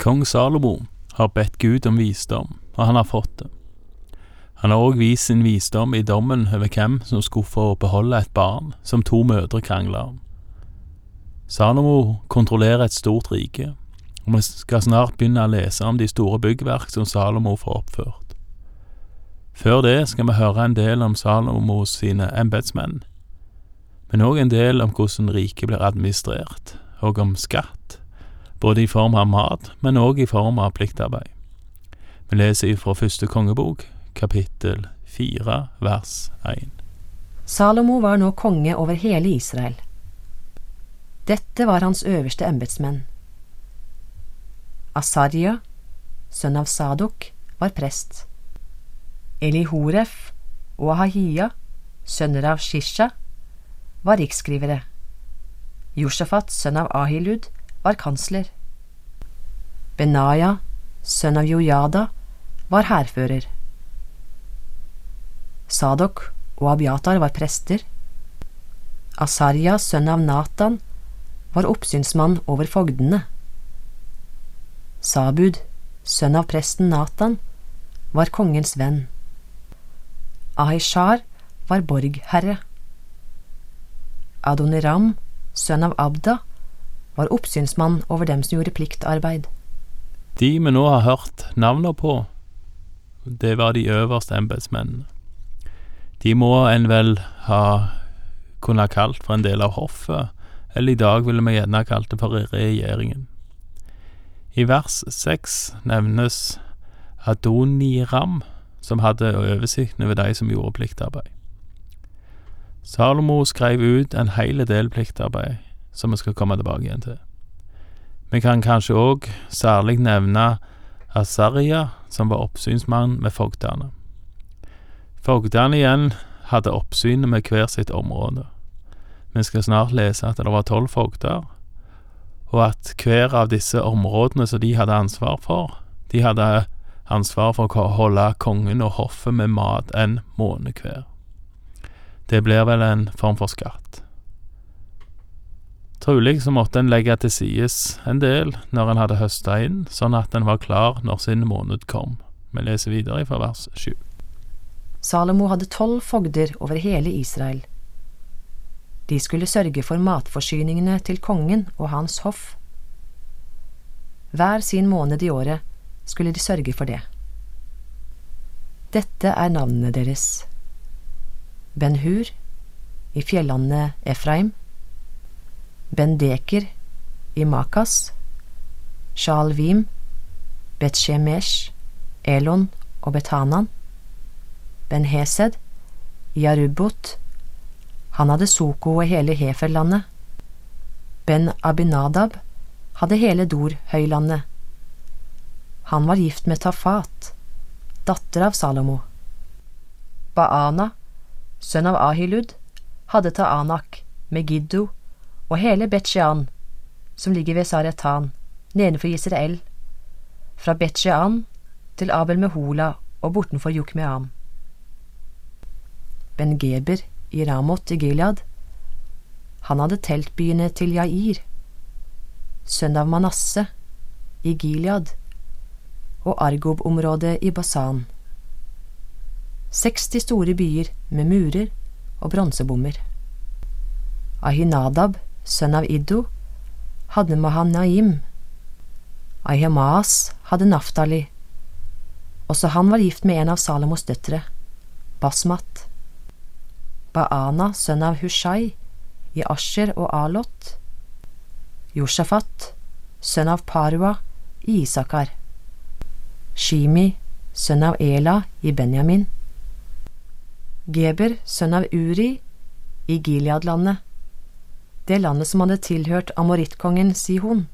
Kong Salomo har bedt Gud om visdom, og han har fått det. Han har òg vist sin visdom i dommen over hvem som skulle få beholde et barn som to mødre krangla om. Salomo kontrollerer et stort rike, og vi skal snart begynne å lese om de store byggverk som Salomo får oppført. Før det skal vi høre en del om Salomos sine embetsmenn, men òg en del om hvordan riket blir administrert, og om skatt, både i form av mat, men òg i form av pliktarbeid. Vi leser fra første kongebok, kapittel fire, vers én. Salomo var nå konge over hele Israel. Dette var hans øverste embetsmenn. Asarja, sønn av Sadok, var prest. Elihoref og Ahahia, sønner av Shisha, var riksskrivere. Josjafat, sønn av Ahilud, var kansler. Benaya, sønn av Jojada, var hærfører. Sadok og Abiatar var prester. Asarja, sønn av Natan, var oppsynsmann over fogdene. Sabud, sønn av presten Natan, var kongens venn. Ahishar var borgherre. Adoniram, sønn av Abda, var oppsynsmann over dem som gjorde pliktarbeid. De vi nå har hørt navnene på, det var de øverste embetsmennene. De må en vel ha kunne ha kalt for en del av hoffet, eller i dag ville vi gjerne ha kalt det for regjeringen. I vers seks nevnes Adoniram, som hadde oversikten over de som gjorde pliktarbeid. Salomo skrev ut en hel del pliktarbeid, som vi skal komme tilbake igjen til. Vi kan kanskje òg særlig nevne Asaria, som var oppsynsmann med fogdene. Fogdene igjen hadde oppsynet med hver sitt område. Vi skal snart lese at det var tolv fogder, og at hver av disse områdene som de hadde ansvar for, de hadde ansvar for å holde kongen og hoffet med mat en måned hver. Det blir vel en form for skatt. Trolig så måtte en legge til sides en del når en hadde høsta inn, sånn at en var klar når sin måned kom. Vi leser videre fra vers sju. Salomo hadde tolv fogder over hele Israel. De skulle sørge for matforsyningene til kongen og hans hoff. Hver sin måned i året skulle de sørge for det. Dette er navnene deres. Ben-Hur i fjellandet Efraim, Ben-Deker i Makas, Shalvim, Bet-Shemesh, Elon og Betanan, Ben-Hesed i han hadde Soko og hele Heferlandet, Ben-Abinadab hadde hele Dor-høylandet, han var gift med Tafat, datter av Salomo. Baana, sønn av Ahilud, hadde Taanak, Megiddo og hele Bet-Shean, som ligger ved Saretan, nedenfor Israel, fra Bet-Shean til Abel Mehola og bortenfor Jukmeam. Ben-Geber i Ramot i Gilead, han hadde teltbyene til Jair, sønn av Manasse, i Gilead, og Argob-området i Basan. 60 store byer med murer og bronsebommer. Ahinadab, sønn av Iddo, hadde Mahanaim. Ahimaas hadde Naftali. Også han var gift med en av Salomos døtre, Basmat. Baana, sønn av Hushai, i Asher og Alot. Josjafat, sønn av Parua, i Isakar. Shimi, sønn av Ela, i Benjamin. Geber, sønn av Uri, i Gileadlandet, det landet som hadde tilhørt amorittkongen Sihon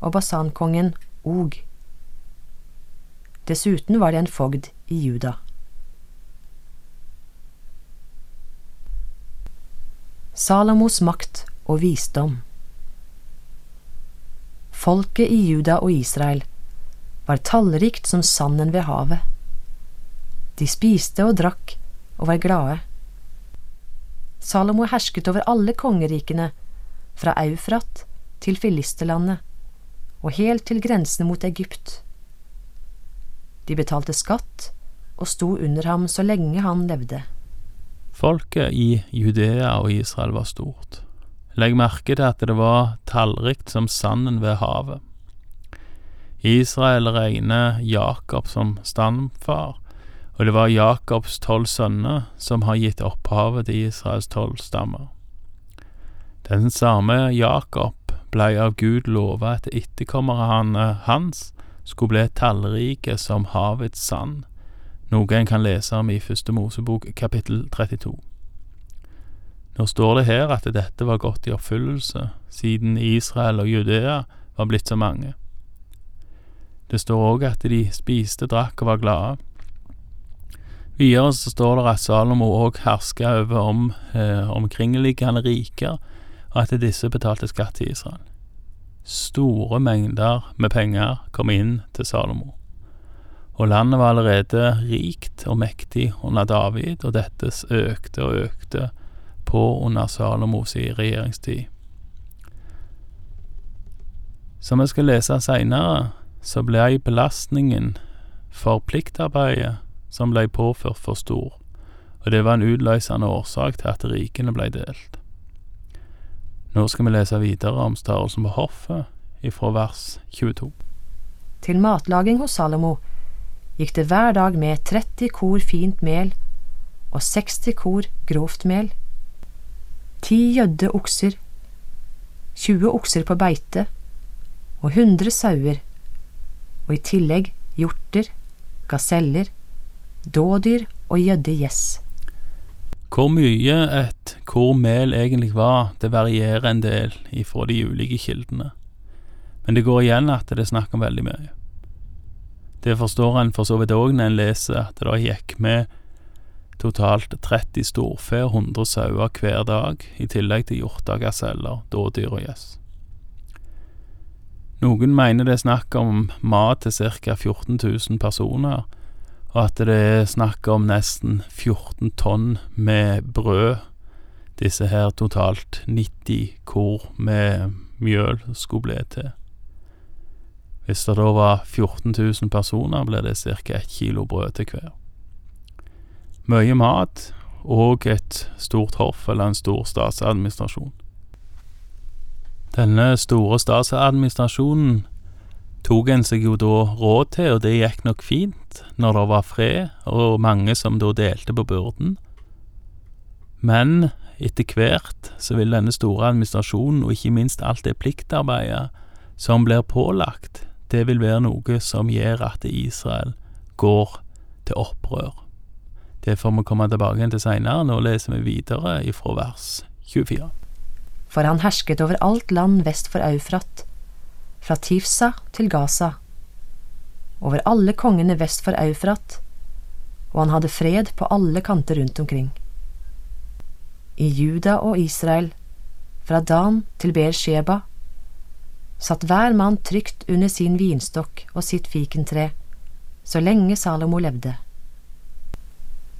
og basankongen Og. Dessuten var det en fogd i Juda. Salomos makt og visdom Folket i Juda og Israel var tallrikt som sanden ved havet. De spiste og drakk og var glade. Salomo hersket over alle kongerikene, fra Eufrat til Filisterlandet, og helt til grensene mot Egypt. De betalte skatt og sto under ham så lenge han levde. Folket i Judea og Israel var stort. Legg merke til at det var tallrikt som sanden ved havet. Israel regner Jakob som stamfar, og det var Jakobs tolv sønner som har gitt opphavet til Israels tolv stammer. Den samme Jakob blei av Gud lova at etterkommerne hans skulle bli tallrike som havets sand, noe en kan lese om i Første Mosebok kapittel 32. Nå står det her at dette var gått i oppfyllelse, siden Israel og Judea var blitt så mange. Det står òg at de spiste, drakk og var glade. Videre så står det at Salomo òg herska over om eh, omkringliggende riker, og at disse betalte skatt til Israel. Store mengder med penger kom inn til Salomo. Og landet var allerede rikt og mektig under David, og dette økte og økte på under Salomos regjeringstid. Som vi skal lese seinere, så ble belastningen for pliktarbeidet som blei påført, for stor, og det var en utløsende årsak til at rikene blei delt. Nå skal vi lese videre om størrelsen på hoffet, ifra vers 22. Til matlaging hos Salomo gikk det hver dag med 30 kor fint mel og 60 kor grovt mel, ti gjødde okser, 20 okser på beite og 100 sauer, og i tillegg hjorter, gaseller, dådyr og gjødde gjess. Hvor mye et kormel egentlig var, det varierer en del ifra de ulike kildene, men det går igjen at det er snakk om veldig mye. Det forstår en for så vidt òg når en leser at det da gikk med totalt 30 storfe og 100 sauer hver dag, i tillegg til hjorter, gaseller, dådyr og gjess. Noen mener det er snakk om mat til ca. 14 000 personer, og at det er snakk om nesten 14 tonn med brød. Disse her totalt 90 kor med mjøl skulle bli til. Hvis det da var 14 000 personer, ble det ca. ett kilo brød til hver. Mye mat og et stort hoff eller en stor statsadministrasjon. Denne store statsadministrasjonen tok en seg jo da råd til, og det gikk nok fint når det var fred, og mange som da delte på byrden. Men etter hvert så vil denne store administrasjonen, og ikke minst alt det pliktarbeidet som blir pålagt, det vil være noe som gjør at Israel går til opprør. Det får vi komme tilbake til seinere. Nå leser vi videre ifra vers 24. For han hersket over alt land vest for Eufrat, fra Tifsa til Gaza, over alle kongene vest for Eufrat, og han hadde fred på alle kanter rundt omkring. I Juda og Israel, fra Dan til Beersheba, satt hver mann trygt under sin vinstokk og sitt fikentre, så lenge Salomo levde.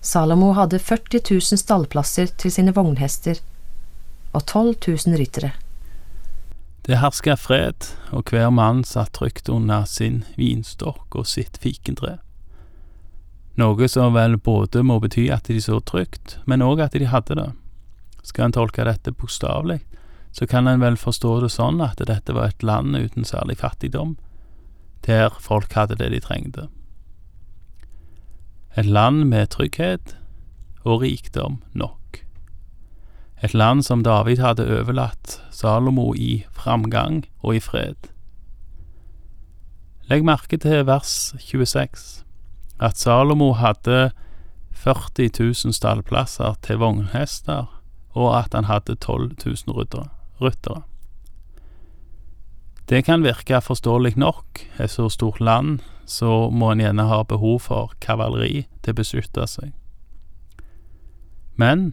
Salomo hadde 40 000 stallplasser til sine vognhester og 12 000 ryttere. Det herska fred, og hver mann satt trygt under sin vinstokk og sitt fikentre. Noe som vel både må bety at de så trygt, men òg at de hadde det. Skal en tolke dette bokstavelig, så kan en vel forstå det sånn at dette var et land uten særlig fattigdom, der folk hadde det de trengte. Et land med trygghet og rikdom nok et land som David hadde overlatt Salomo i framgang og i fred. Legg merke til vers 26, at Salomo hadde 40 000 stallplasser til vognhester, og at han hadde 12 000 ryttere. Det kan virke forståelig nok, et så stort land, så må en gjerne ha behov for kavaleri til å beskytte seg. Men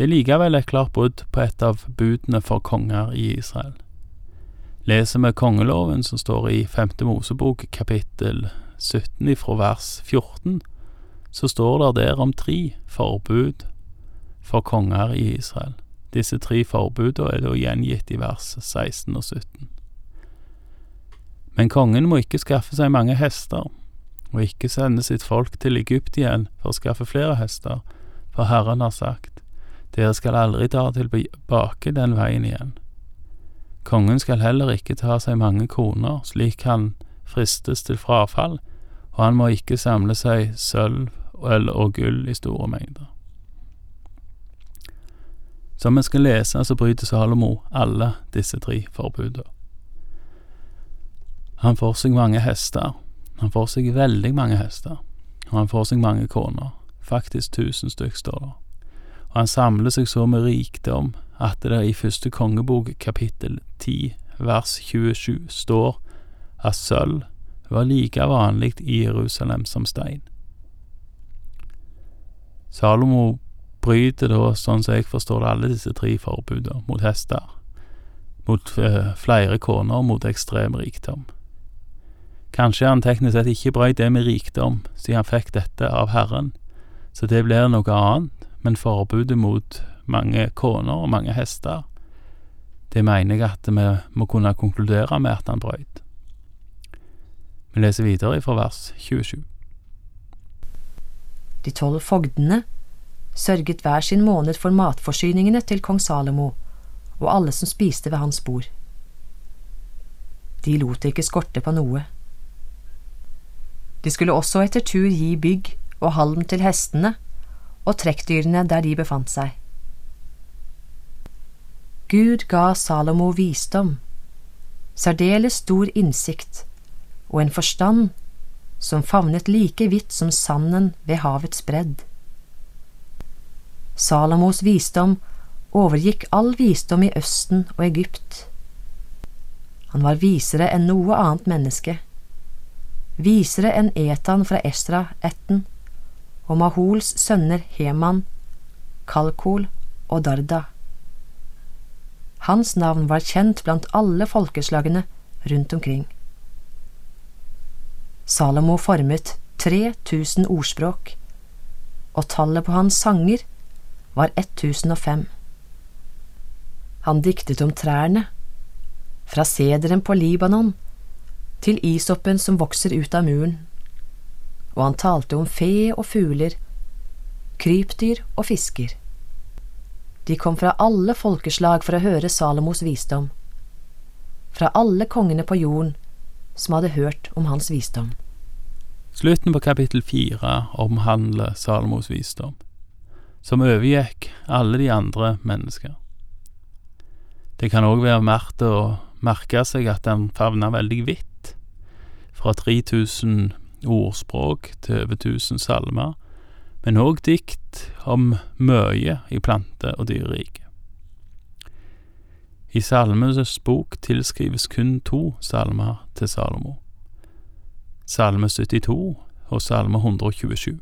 det er likevel et klart brudd på et av budene for konger i Israel. Leser vi kongeloven som står i Femte Mosebok kapittel 17 ifra vers 14, så står det der om tre forbud for konger i Israel. Disse tre forbudene er da gjengitt i vers 16 og 17. Men kongen må ikke skaffe seg mange hester, og ikke sende sitt folk til Egypt igjen for å skaffe flere hester, for Herren har sagt, dere skal aldri dra tilbake den veien igjen. Kongen skal heller ikke ta seg mange koner, slik han fristes til frafall, og han må ikke samle seg sølv, øl og gull i store mengder. Som vi skal lese, så bryter Salomo alle disse tre forbudene. Han får seg mange hester, han får seg veldig mange hester, og han får seg mange koner, faktisk tusen stykk, står det. Og han samler seg så med rikdom at det i første kongebok kapittel 10 vers 27 står at sølv var like vanlig i Jerusalem som stein. Salomo bryter da, sånn som jeg forstår det, alle disse tre forbudene mot hester, mot uh, flere koner, mot ekstrem rikdom. Kanskje han teknisk sett ikke brøt det med rikdom, siden han fikk dette av Herren, så det blir noe annet, men forbudet mot mange koner og mange hester, det mener jeg at vi må kunne konkludere med at han brøyt. Vi leser videre fra vers 27. De tolv fogdene sørget hver sin måned for matforsyningene til kong Salomo og alle som spiste ved hans bord. De lot det ikke skorte på noe. De skulle også etter tur gi bygg og halm til hestene og trekkdyrene der de befant seg. Gud ga Salomo visdom, særdeles stor innsikt og en forstand som favnet like vidt som sanden ved havets bredd. Salomos visdom overgikk all visdom i Østen og Egypt. Han var visere enn noe annet menneske, visere enn Etan fra Esra-ætten og Mahols sønner Heman, Kalkol og Darda. Hans navn var kjent blant alle folkeslagene rundt omkring. Salomo formet 3000 ordspråk, og tallet på hans sanger var 1005. Han diktet om trærne, fra sederen på Libanon til isoppen som vokser ut av muren, og han talte om fe og fugler, krypdyr og fisker. De kom fra alle folkeslag for å høre Salomos visdom, fra alle kongene på jorden som hadde hørt om hans visdom. Slutten på kapittel fire omhandler Salomos visdom, som overgikk alle de andre mennesker. Det kan òg være verdt å merke seg at den favner veldig vidt, fra 3000 ordspråk til over 1000 salmer, men òg dikt om mye i plante- og dyreriket. I Salmenes bok tilskrives kun to salmer til Salomo. Salme 72 og Salme 127.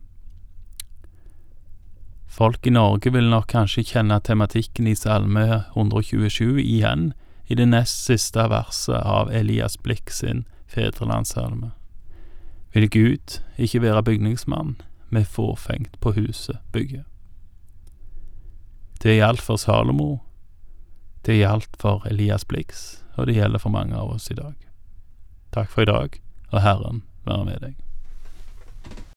Folk i Norge vil nok kanskje kjenne tematikken i Salme 127 igjen i det nest siste verset av Elias Blikk sin fedrelandssalme. Vil Gud ikke være bygningsmann, med forfengt på huset bygge. Det gjaldt for Salomo, det gjaldt for Elias Blix, og det gjelder for mange av oss i dag. Takk for i dag, og Herren være med deg.